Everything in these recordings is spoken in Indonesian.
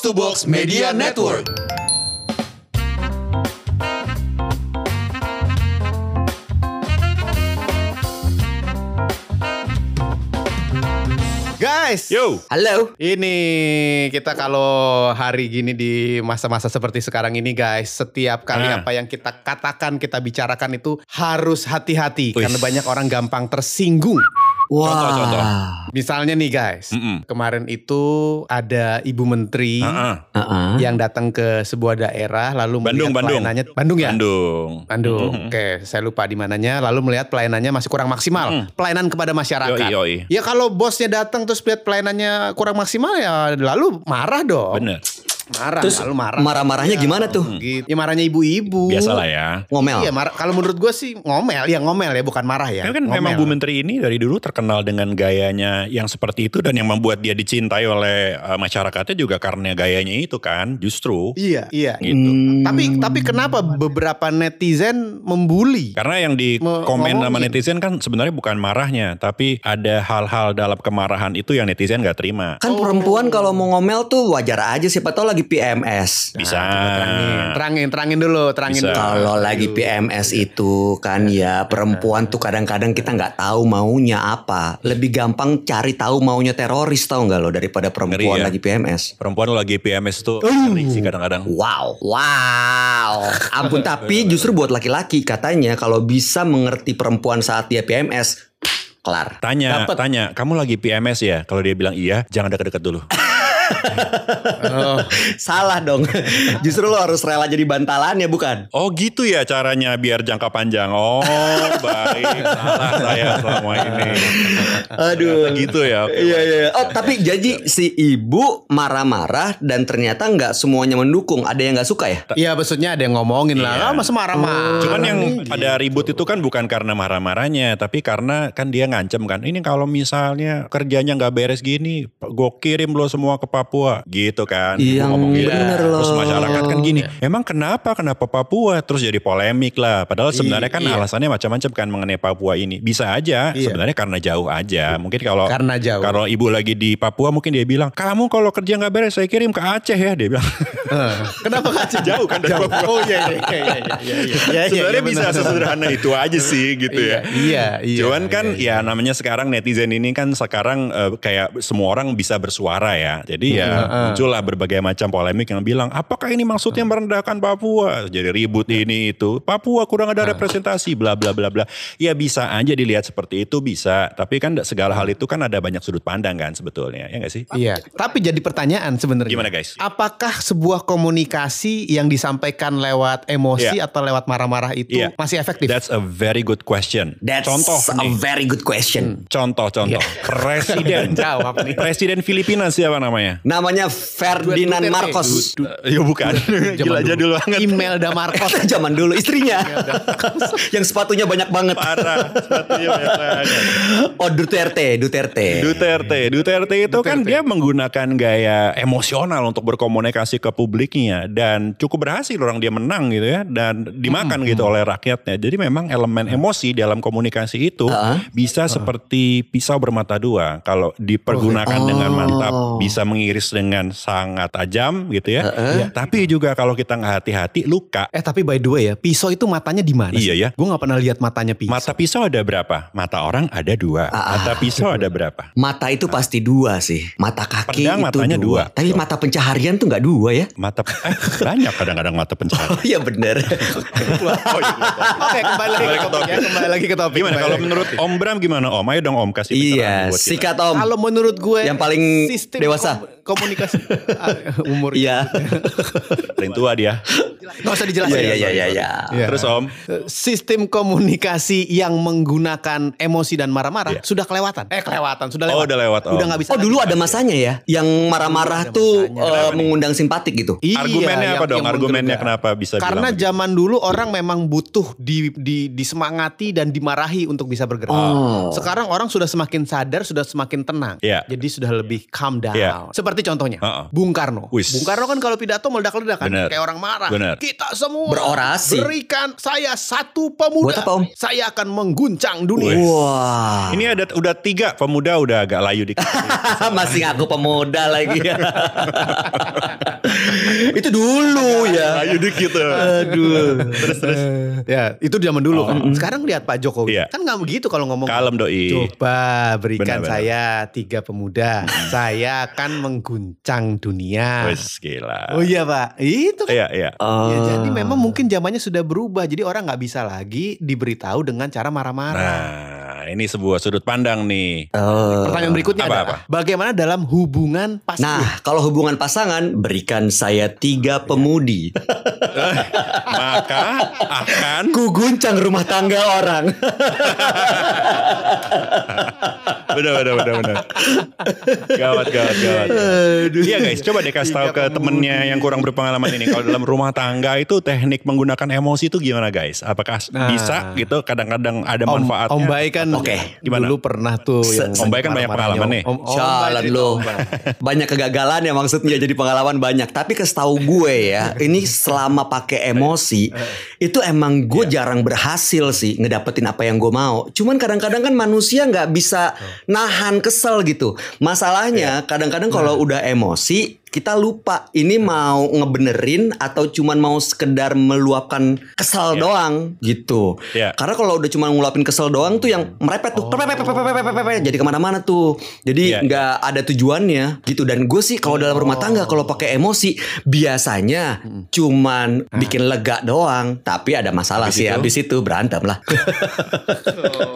Box to Box Media Network. Guys, Yo. Halo. ini kita kalau hari gini di masa-masa seperti sekarang ini guys, setiap kali Ah. apa yang kita katakan, kita bicarakan itu harus hati-hati karena banyak orang gampang tersinggung. Wah. Contoh-contoh. Misalnya nih guys, Mm-mm. kemarin itu ada ibu menteri Heeh. Heeh. yang datang ke sebuah daerah lalu Bandung, melihat Bandung. pelayanannya Bandung ya? Bandung. Bandung. Mhm. Oke, saya lupa di mananya. Lalu melihat pelayanannya masih kurang maksimal. Mm. Pelayanan kepada masyarakat. Yoi, yoi. Ya kalau bosnya datang terus lihat pelayanannya kurang maksimal ya lalu marah dong. Bener. Marah, Terus lalu marah. marah-marahnya Iya, gimana tuh? Gitu. Ya marahnya ibu-ibu. Biasalah ya. Ngomel. Iya. Kalau menurut gue sih ngomel, ya ngomel ya, bukan marah ya. Tapi kan Ngomel. memang Bu Menteri ini dari dulu terkenal dengan gayanya yang seperti itu dan yang membuat dia dicintai oleh uh, masyarakatnya juga karena gayanya itu kan justru Iya, iya. gitu. Hmm. Tapi tapi kenapa beberapa netizen membuli? Karena yang di Me- komen sama netizen kan sebenarnya bukan marahnya, tapi ada hal-hal dalam kemarahan itu yang netizen gak terima. Kan perempuan kalau mau ngomel tuh wajar aja siapa tahu lagi PMS. Bisa. Terangin, terangin, terangin dulu, terangin Bisa. dulu. Kalau lagi PMS itu kan ya perempuan tuh kadang-kadang kita nggak tahu maunya apa. Lebih gampang cari tahu maunya teroris tahu nggak lo daripada perempuan Ngeri ya. lagi PMS. Perempuan lagi PMS tuh ngeri sih kadang-kadang. Wow, wow. Ampun tapi justru buat laki-laki katanya kalau bisa mengerti perempuan saat dia PMS, kelar. Tanya, Dapet. tanya, kamu lagi PMS ya? Kalau dia bilang iya, jangan deket-deket dulu. Oh, Salah dong. Justru lo harus rela jadi bantalannya bukan? Oh gitu ya caranya biar jangka panjang. Oh baik, salah saya selama ini. Aduh. Ternyata gitu ya. Iya baik. iya. Oh tapi jadi si ibu marah-marah dan ternyata nggak semuanya mendukung. Ada yang nggak suka ya? Iya maksudnya ada yang ngomongin lah, Iya. ah, masa marah-marah. Cuman yang nih, pada ribut itu kan bukan karena marah-marahnya, tapi karena kan dia ngancem kan. Ini kalau misalnya kerjanya nggak beres gini, gue kirim lo semua ke Papua, gitu kan. Ibu Yang ngomong gitu. bener loh. Terus masyarakat kan gini, emang kenapa kenapa Papua? Terus jadi polemik lah. Padahal sebenarnya kan iya. alasannya macam-macam kan mengenai Papua ini. Bisa aja, Iya. sebenarnya karena jauh aja. Mungkin kalau Karena jauh. kalau ibu lagi di Papua mungkin dia bilang, kamu kalau kerja nggak beres saya kirim ke Aceh ya. Dia bilang. Kenapa kacau? Jauh kan dari Papua. Oh iya iya iya iya iya. iya, iya, Sebenarnya iya, bisa sesederhana itu aja sih gitu Iya, ya. iya, iya, Cuman kan iya, ya namanya sekarang netizen ini kan sekarang eh, kayak semua orang bisa bersuara ya. Jadi ya muncullah berbagai macam polemik yang bilang apakah ini maksudnya merendahkan Papua? Jadi ribut ini itu. Papua kurang ada representasi bla bla bla bla. Ya bisa aja dilihat seperti itu bisa. Tapi kan segala hal itu kan ada banyak sudut pandang kan sebetulnya. Ya nggak sih? Iya, tapi jadi pertanyaan sebenarnya. Gimana, guys? Apakah sebuah komunikasi yang disampaikan lewat emosi Iya. atau lewat marah-marah itu Iya. masih efektif? That's a very good question. That's Contoh a nih. very good question. Contoh-contoh. Presiden. Jawab nih. Presiden Filipina siapa namanya? Namanya Ferdinand. Marcos. Ya bukan. Gila Zaman jadul banget. Imelda Marcos. Zaman dulu istrinya. yang sepatunya banyak banget. Parah. Sepatunya banyak banget. Oh Duterte, Duterte. Duterte, Duterte itu kan dia menggunakan gaya emosional untuk berkomunikasi ke publiknya dan cukup berhasil orang dia menang gitu ya dan dimakan gitu oleh rakyatnya. Jadi memang elemen emosi dalam komunikasi itu bisa seperti pisau bermata dua. Kalau dipergunakan dengan mantap bisa mengiris dengan sangat tajam gitu ya. Tapi juga kalau kita nggak hati-hati luka. Eh tapi by the way ya, pisau itu matanya di mana? Iya ya. Gue nggak pernah lihat matanya pisau. Mata pisau ada berapa? Mata orang ada dua. Mata pisau ada berapa? Mata itu pasti dua sih. Mata kaki Pedang itu matanya dua. dua. Tapi mata pencaharian tuh nggak dua ya? Mata eh, banyak kadang-kadang mata pencaharian. Oh iya. Oh, iya. Oke kembali lagi ke topik ya, kembali lagi ke topik. Gimana kalau menurut. Om Bram gimana Om? Ayo dong Om kasih iya, sikat om. Kalau menurut gue Yang paling dewasa. Komunikasi ah, umur Iya. Paling tua dia. Nggak usah dijelasin. Iya iya iya iya. Iya. Terus Om, Sistem komunikasi yang menggunakan emosi dan marah-marah Iya. sudah kelewatan. Eh kelewatan, sudah Oh, lewat. udah lewat, Om. Udah nggak bisa. Oh dulu lagi. ada masanya ya, yang marah-marah tuh eh, mengundang simpatik gitu. Iya, argumennya yang- apa dong? Argumennya kenapa bisa Karena zaman dulu orang memang butuh di, di disemangati dan dimarahi untuk bisa bergerak. Oh. Sekarang orang sudah semakin sadar, sudah semakin tenang. Iya. Jadi sudah lebih calm down. Iya. Seperti contohnya Heeh. Bung Karno. Wis. Bung Karno kan kalau pidato meledak-ledak kan, Bener. kayak orang marah. Bener. Kita semua Berorasi. berikan saya satu pemuda. Buat apa, Om? Saya akan mengguncang dunia. Wah. Ini ada udah tiga pemuda udah agak layu dikit. Masih ngaku pemuda lagi. Itu dulu ya. Ayo dikit. Aduh. Terus terus. Ya, itu zaman dulu kan. Sekarang lihat Pak Jokowi. Iya. Kan nggak begitu kalau ngomong. Kalem doi. Coba berikan Benar, benar. saya tiga pemuda. saya akan mengguncang dunia. Wes gila. Oh iya Pak, itu kan. Iya iya. Ya, jadi memang mungkin zamannya sudah berubah. Jadi orang nggak bisa lagi diberitahu dengan cara marah-marah. Nah, ini sebuah sudut pandang nih. Oh. Pertanyaan berikutnya Apa, adalah bagaimana dalam hubungan pasangan? Nah, kalau hubungan pasangan, berikan saya tiga pemudi. Maka akan Ku guncang rumah tangga orang. benar benar benar benar. Gawat gawat gawat. Iya guys, coba deh kasih tahu ke temennya yang kurang berpengalaman ini. Kalau dalam rumah tangga itu teknik menggunakan emosi itu gimana guys? Apakah Nah. bisa gitu? Kadang-kadang ada Om, manfaatnya. Om Baik kan Oke, gimana? dulu pernah tuh Se- yang Om Baik kan banyak pengalaman nih. Om, Om Jalan lo. Banyak kegagalan ya maksudnya jadi pengalaman banyak. Tapi kasih gue ya, ini selama pakai emosi itu emang gue jarang berhasil sih ngedapetin apa yang gue mau. Cuman kadang-kadang kan manusia nggak bisa nahan kesel gitu. Masalahnya kadang-kadang kalau udah emosi kita lupa ini mau ngebenerin atau cuman mau sekedar meluapkan kesel doang gitu. Iya. Karena kalau udah cuma ngeluapin kesel doang tuh yang merepet tuh, pepet, jadi ke mana-mana tuh. Jadi nggak ada tujuannya gitu. Dan gue sih kalau dalam rumah tangga kalau pakai emosi biasanya cuman bikin lega doang. Tapi ada masalah Habis sih. itu? Habis itu berantem lah.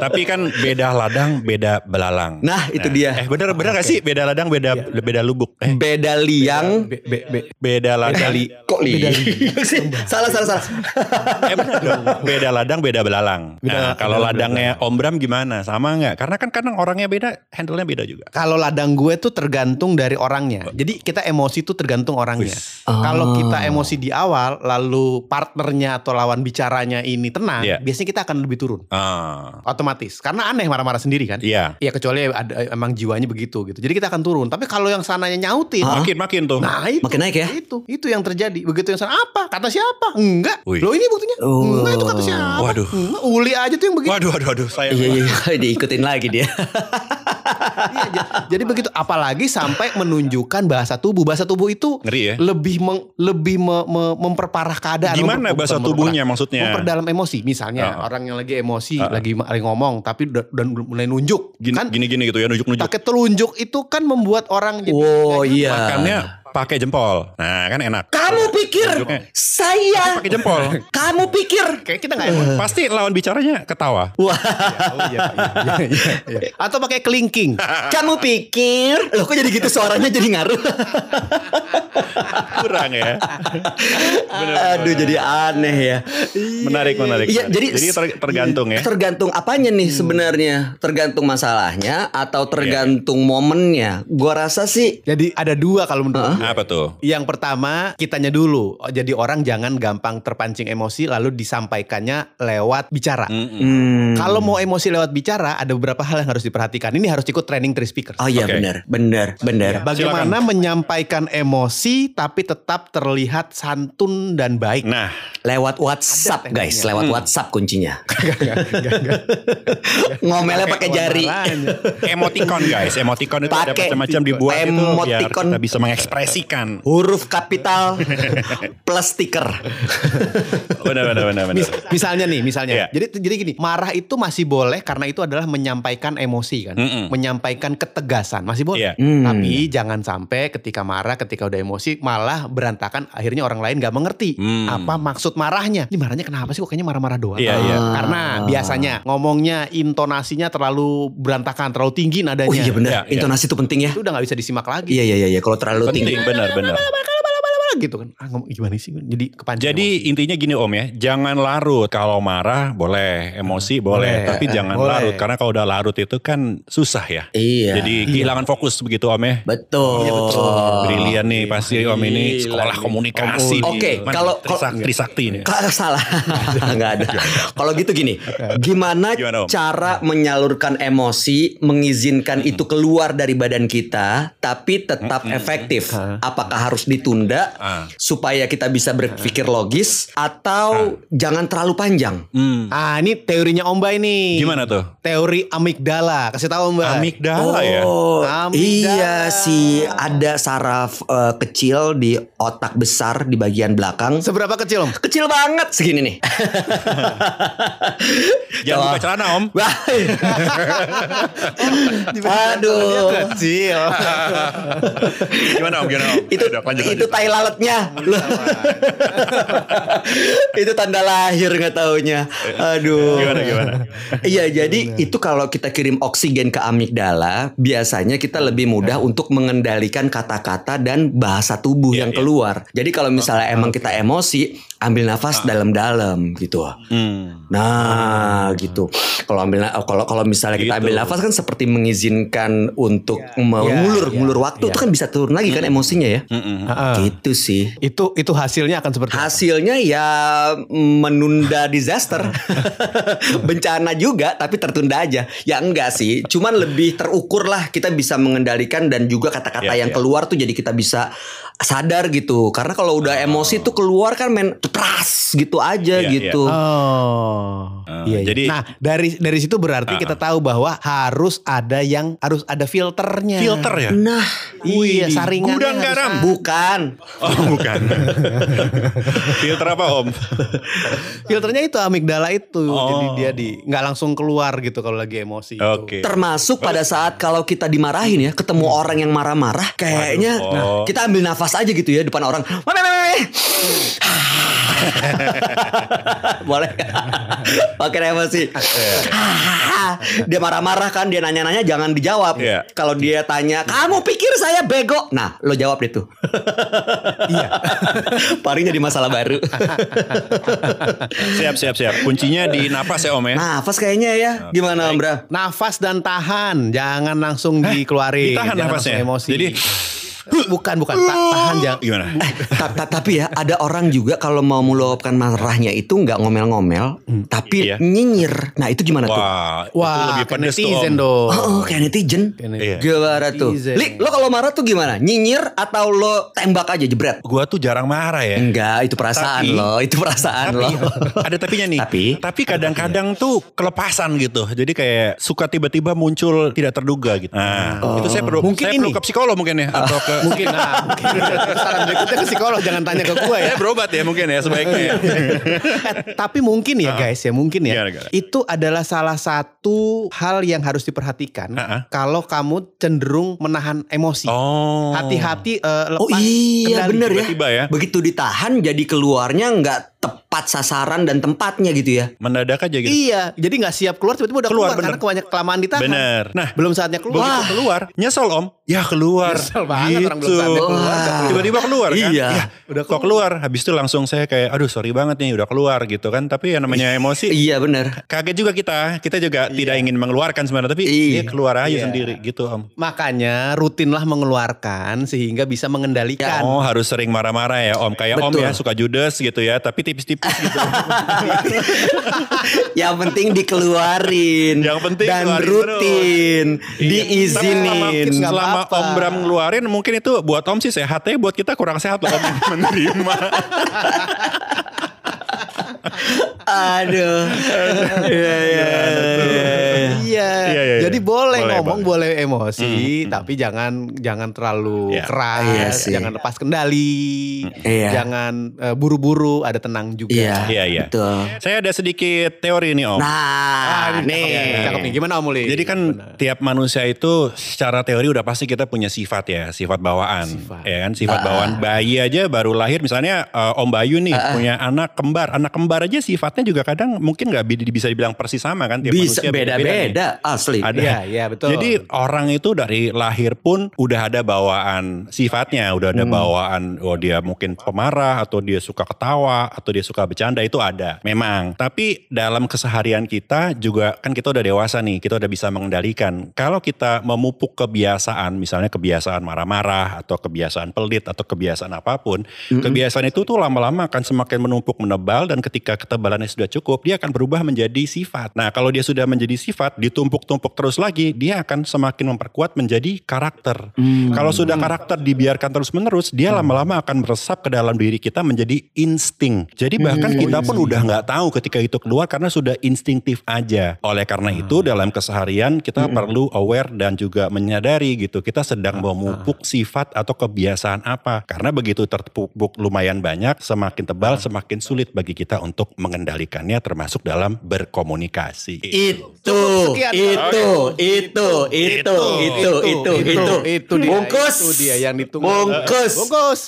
Tapi kan beda ladang, beda belalang. Nah, itu dia. Eh bener bener gak sih beda ladang, beda beda lubuk. Eh Beda liang. Be, be, be. beda ladang. Kok li? salah salah salah. Eh dong. Beda ladang, beda belalang. Beda- nah, kalau beda ladangnya Om Bram gimana? Sama nggak? Karena kan kadang orangnya beda, handle-nya beda juga. Kalau ladang gue tuh tergantung dari orangnya. Jadi kita emosi tuh tergantung orangnya. Wis. Kalau kita emosi di awal, lalu partnernya atau lawan bicaranya ini tenang, Iya. biasanya kita akan lebih turun. Ah, Otomatis. Karena aneh marah-marah sendiri kan. iya. Ya kecuali ada emang jiwanya begitu gitu. Jadi kita akan turun. Tapi kalau yang sananya nyautin, Makin makin tuh. nah itu, Makin naik ya? Itu, itu yang terjadi. Begitu yang sana apa? Kata siapa? Enggak. Wih. Loh ini buktinya. Oh. Enggak itu kata siapa? Waduh. Enggak, uli aja tuh yang begitu. Waduh, waduh, waduh, saya. Iya iya iya. diikutin lagi dia. Iya, jadi begitu apalagi sampai menunjukkan bahasa tubuh. Bahasa tubuh itu Ngeri ya. lebih meng- lebih me- me- memperparah keadaan. Gimana Memper- bahasa tubuhnya memperparah. maksudnya? Memperdalam emosi. Misalnya Ah. orang yang lagi emosi, Ah. lagi, lagi ngomong tapi udah, udah mulai nunjuk. Gini, kan gini gini gitu ya, nunjuk-nunjuk. pakai telunjuk itu kan membuat orang jadi Oh nggak iya. Makannya pakai jempol. Nah, kan enak. Kamu pikir Tunjuknya. saya? Pakai jempol. Kamu pikir? Kayak kita nggak emosi. Pasti lawan bicaranya ketawa. Wah. Oh, iya, iya, iya, iya. Atau pakai kelingking. Kamu pikir? Loh kok jadi gitu suaranya jadi ngaruh? Kurang ya. Aduh jadi aneh ya. Menarik, menarik. Iya jadi ter- tergantung ya. Tergantung apanya nih sebenarnya? Tergantung masalahnya atau tergantung momennya? Gua rasa sih Jadi ada dua kalau menurut gue. Apa tuh? Yang pertama kitanya dulu. Oh, Jadi orang jangan gampang terpancing emosi lalu disampaikannya lewat bicara. Mm-mm. hmm. Kalau mau emosi lewat bicara ada beberapa hal yang harus diperhatikan. Ini harus ikut training three speakers. Oh iya Oke. benar, benar, benar. Bagaimana menyampaikan emosi tapi tetap terlihat santun dan baik. Nah, Lewat WhatsApp Ada guys, lewat WhatsApp kuncinya. Ngomelnya pakai jari. Emoticon guys, emoticon itu ada Pakai macam-macam dibuat itu biar emoticon. kita bisa mengekspresikan. Huruf kapital plus stiker. Benar, benar, benar, benar. Mis- misalnya nih, misalnya. Iya. Jadi jadi gini, marah itu masih boleh karena itu adalah menyampaikan emosi kan, Mm-mm. menyampaikan ketegasan masih boleh. Iya. Hmm. Tapi jangan sampai ketika marah, ketika udah emosi malah berantakan. Akhirnya orang lain nggak mengerti Hmm. apa maksud marahnya. Ini marahnya kenapa sih? Kok kayaknya marah-marah doang. Iya, iya. Ah. Karena biasanya ngomongnya intonasinya terlalu berantakan, terlalu tinggi nadanya. Oh iya benar, Iya, iya. intonasi itu penting ya. Itu udah nggak bisa disimak lagi. Iya iya iya, iya. kalau terlalu tinggi. Benar, benar. Gitu kan. Ah, ngomong gimana sih? Jadi kepancing. emosi. Jadi intinya gini Om ya, jangan larut. Kalau marah boleh, emosi boleh, Boleh. tapi Eh, jangan boleh. larut karena kalau udah larut itu kan susah ya. Iya. Jadi kehilangan fokus begitu Om ya. betul. Iya, betul. Brilian nih pasti Om ini sekolah komunikasi. Oke, Mana kalau- Trisak- kalau- Trisakti ini. Kalau salah, nggak ada. Kalau gitu gini, gimana, Gimana, Om? cara menyalurkan emosi, mengizinkan itu keluar dari badan kita, tapi tetap efektif? Apakah harus ditunda Ah. supaya kita bisa berpikir logis atau jangan terlalu panjang. Hmm. Ah, ini teorinya Om Bay nih. Gimana tuh? Teori amigdala. Kasih tahu Om Bay. Amigdala ya? Oh, Amigdala. iya sih ada saraf eh, kecil di otak besar di bagian belakang. Seberapa kecil Om? Kecil banget segini nih. Jangan buka celana om. Aduh. Kecil. Gimana om? Gimana om? itu dok, lanjut, itu lanjut. tai lalatnya itu tanda lahir nggak taunya aduh Gimana, gimana? iya jadi itu kalau kita kirim oksigen ke amigdala biasanya kita lebih mudah untuk mengendalikan kata-kata dan bahasa tubuh Iya, yang iya. keluar jadi kalau misalnya emang kita emosi ambil nafas dalam-dalam gitu Hmm. Nah, gitu. Kalau ambil kalau kalau misalnya kita Gitu. ambil nafas kan seperti mengizinkan untuk mengulur ya, ngulur waktu ya. itu kan bisa turun lagi kan emosinya ya. Mm-mm. Heeh. Gitu sih. Itu itu hasilnya akan seperti apa? Hasilnya ya menunda disaster. Bencana juga tapi tertunda aja. Ya enggak sih, cuman lebih terukur lah kita bisa mengendalikan dan juga kata-kata Ya, yang ya. keluar tuh jadi kita bisa sadar gitu. Karena kalau udah emosi tuh keluar kan main pras gitu aja Ya, ya. gitu. Oh, Ah, iya, iya. jadi- nah dari dari situ berarti Ah. kita tahu bahwa harus ada yang harus ada filternya. Filter ya? Nah, Iya, saringannya Gudang harus garam. ada. bukan. Oh bukan. Filter apa om? Filternya itu amigdala itu. Oh. Jadi dia di nggak langsung keluar gitu kalau lagi emosi. itu. Oke. Termasuk pada saat kalau kita dimarahin ya, ketemu orang yang marah-marah, kayaknya Waduh, nah, oh. kita ambil nafas aja gitu ya depan orang. Boleh Pakai emosi. dia marah-marah kan, dia nanya-nanya jangan dijawab. Iya. Kalau dia tanya, "Kamu pikir saya bego?" Nah, lo jawab deh tuh. Iya. Paling jadi masalah baru. Siap siap siap. Kuncinya di napas ya om ya. Nafas kayaknya ya. Gimana, Om Bra? Nafas dan tahan, jangan langsung dikeluarin. ditahan jangan nafasnya? emosi. Jadi- bukan bukan Ta- tahan jangan. Gimana? Ta- ta- tapi ya ada orang juga kalau mau meluapkan marahnya itu nggak ngomel-ngomel, tapi Iya. nyinyir. Nah itu gimana tuh? Wah, itu Wah, lebih pedes netizen dong. Oh, oh, kayak netizen. Iya. Gimana tuh? Lik, lo kalau marah tuh gimana? Nyinyir atau lo tembak aja jebret? Gua tuh jarang marah ya. Enggak, itu perasaan Tapi- lo, itu perasaan Tapi lo. ada tapinya nih. Tapi? tapi kadang-kadang tuh kelepasan gitu. Jadi kayak suka tiba-tiba muncul tidak terduga gitu. Nah, itu saya perlu Mungkin saya ini. perlu ke psikolog mungkin ya atau ke Mungkin nah, mungkin saran berikutnya ke psikolog jangan tanya ke gue ya. saya berobat ya mungkin ya sebaiknya ya. Eh, tapi mungkin ya guys ya mungkin ya itu adalah salah satu hal yang harus diperhatikan Ha-ha. kalau kamu cenderung menahan emosi Oh. hati-hati eh, lepas Oh iya kendali. bener ya. ya. Begitu ditahan jadi keluarnya nggak tepat sasaran dan tempatnya gitu ya. Mendadak aja gitu. iya jadi nggak siap keluar tiba-tiba udah keluar, Keluar, karena kebanyak kelamaan ditahan Bener. Nah, belum saatnya keluar Begitu keluar, nyesel om. Ya keluar. Nyesel banget orang belum saatnya keluar, keluar. Tiba-tiba keluar kan. Iya. Ya, udah kok keluar. Habis itu langsung saya kayak, aduh sorry banget nih udah keluar gitu kan. Tapi yang namanya emosi. Iya bener. Kaget juga kita. Kita juga tidak ingin mengeluarkan sebenarnya. Tapi Iya. dia keluar aja Iya. sendiri gitu om. makanya rutinlah mengeluarkan sehingga bisa mengendalikan Oh harus sering marah-marah ya om. Kayak om Betul. ya suka judes gitu ya. Tapi tipis-tipis gitu. Yang penting dikeluarin. Yang penting dan rutin, Iya. Tapi selama, diizinin. selama apa-apa. Om Bram ngeluarin mungkin itu buat Om sih sehat ya buat kita kurang sehat loh Om menerima. Aduh. Iya iya. Iya. Iya, iya, Jadi iya. boleh, Boleh, ngomong, boleh. boleh, emosi, tapi jangan jangan terlalu Iya. keras, Iya sih. jangan lepas kendali, Iya. jangan eh, buru-buru, ada tenang juga. Iya. Iya, iya. Betul. Saya ada sedikit teori nih Om. Nah, Cakep nih. Cakep nih. Gimana Om Uli? Jadi kan tiap manusia itu secara teori udah pasti kita punya sifat ya, sifat bawaan. Sifat. Ya kan, sifat bawaan bayi aja baru lahir misalnya eh, Om Bayu nih punya anak kembar. Anak kembar aja sifatnya juga kadang mungkin nggak bi- bisa dibilang persis sama kan tiap Bisa manusia beda-beda beda-beda asli. Ada. Iya, iya, betul. Jadi orang itu dari lahir pun udah ada bawaan sifatnya, udah ada bawaan oh dia mungkin pemarah atau dia suka ketawa atau dia suka bercanda itu ada. Memang. Tapi dalam keseharian kita juga kan kita udah dewasa nih, kita udah bisa mengendalikan. Kalau kita memupuk kebiasaan, misalnya kebiasaan marah-marah atau kebiasaan pelit atau kebiasaan apa pun, kebiasaan itu tuh lama-lama akan semakin menumpuk menebal dan ketika ketebalannya sudah cukup, dia akan berubah menjadi sifat. Nah, kalau dia sudah menjadi sifat, ditumpuk-tumpuk terus lagi, dia akan semakin memperkuat menjadi karakter. Kalau sudah karakter dibiarkan terus-menerus, dia lama-lama akan meresap ke dalam diri kita menjadi insting. Jadi bahkan kita pun udah nggak tahu ketika itu keluar karena sudah instingtif aja. Oleh karena itu dalam keseharian kita perlu aware dan juga menyadari gitu kita sedang memupuk sifat atau kebiasaan apa. Karena begitu terpupuk lumayan banyak, semakin tebal, semakin sulit bagi kita untuk mengendalikannya termasuk dalam berkomunikasi. Itu, Sekian. itu, itu, itu, itu, itu, itu, itu dia, Bungkus. itu dia yang ditunggu. Bungkus. Bungkus.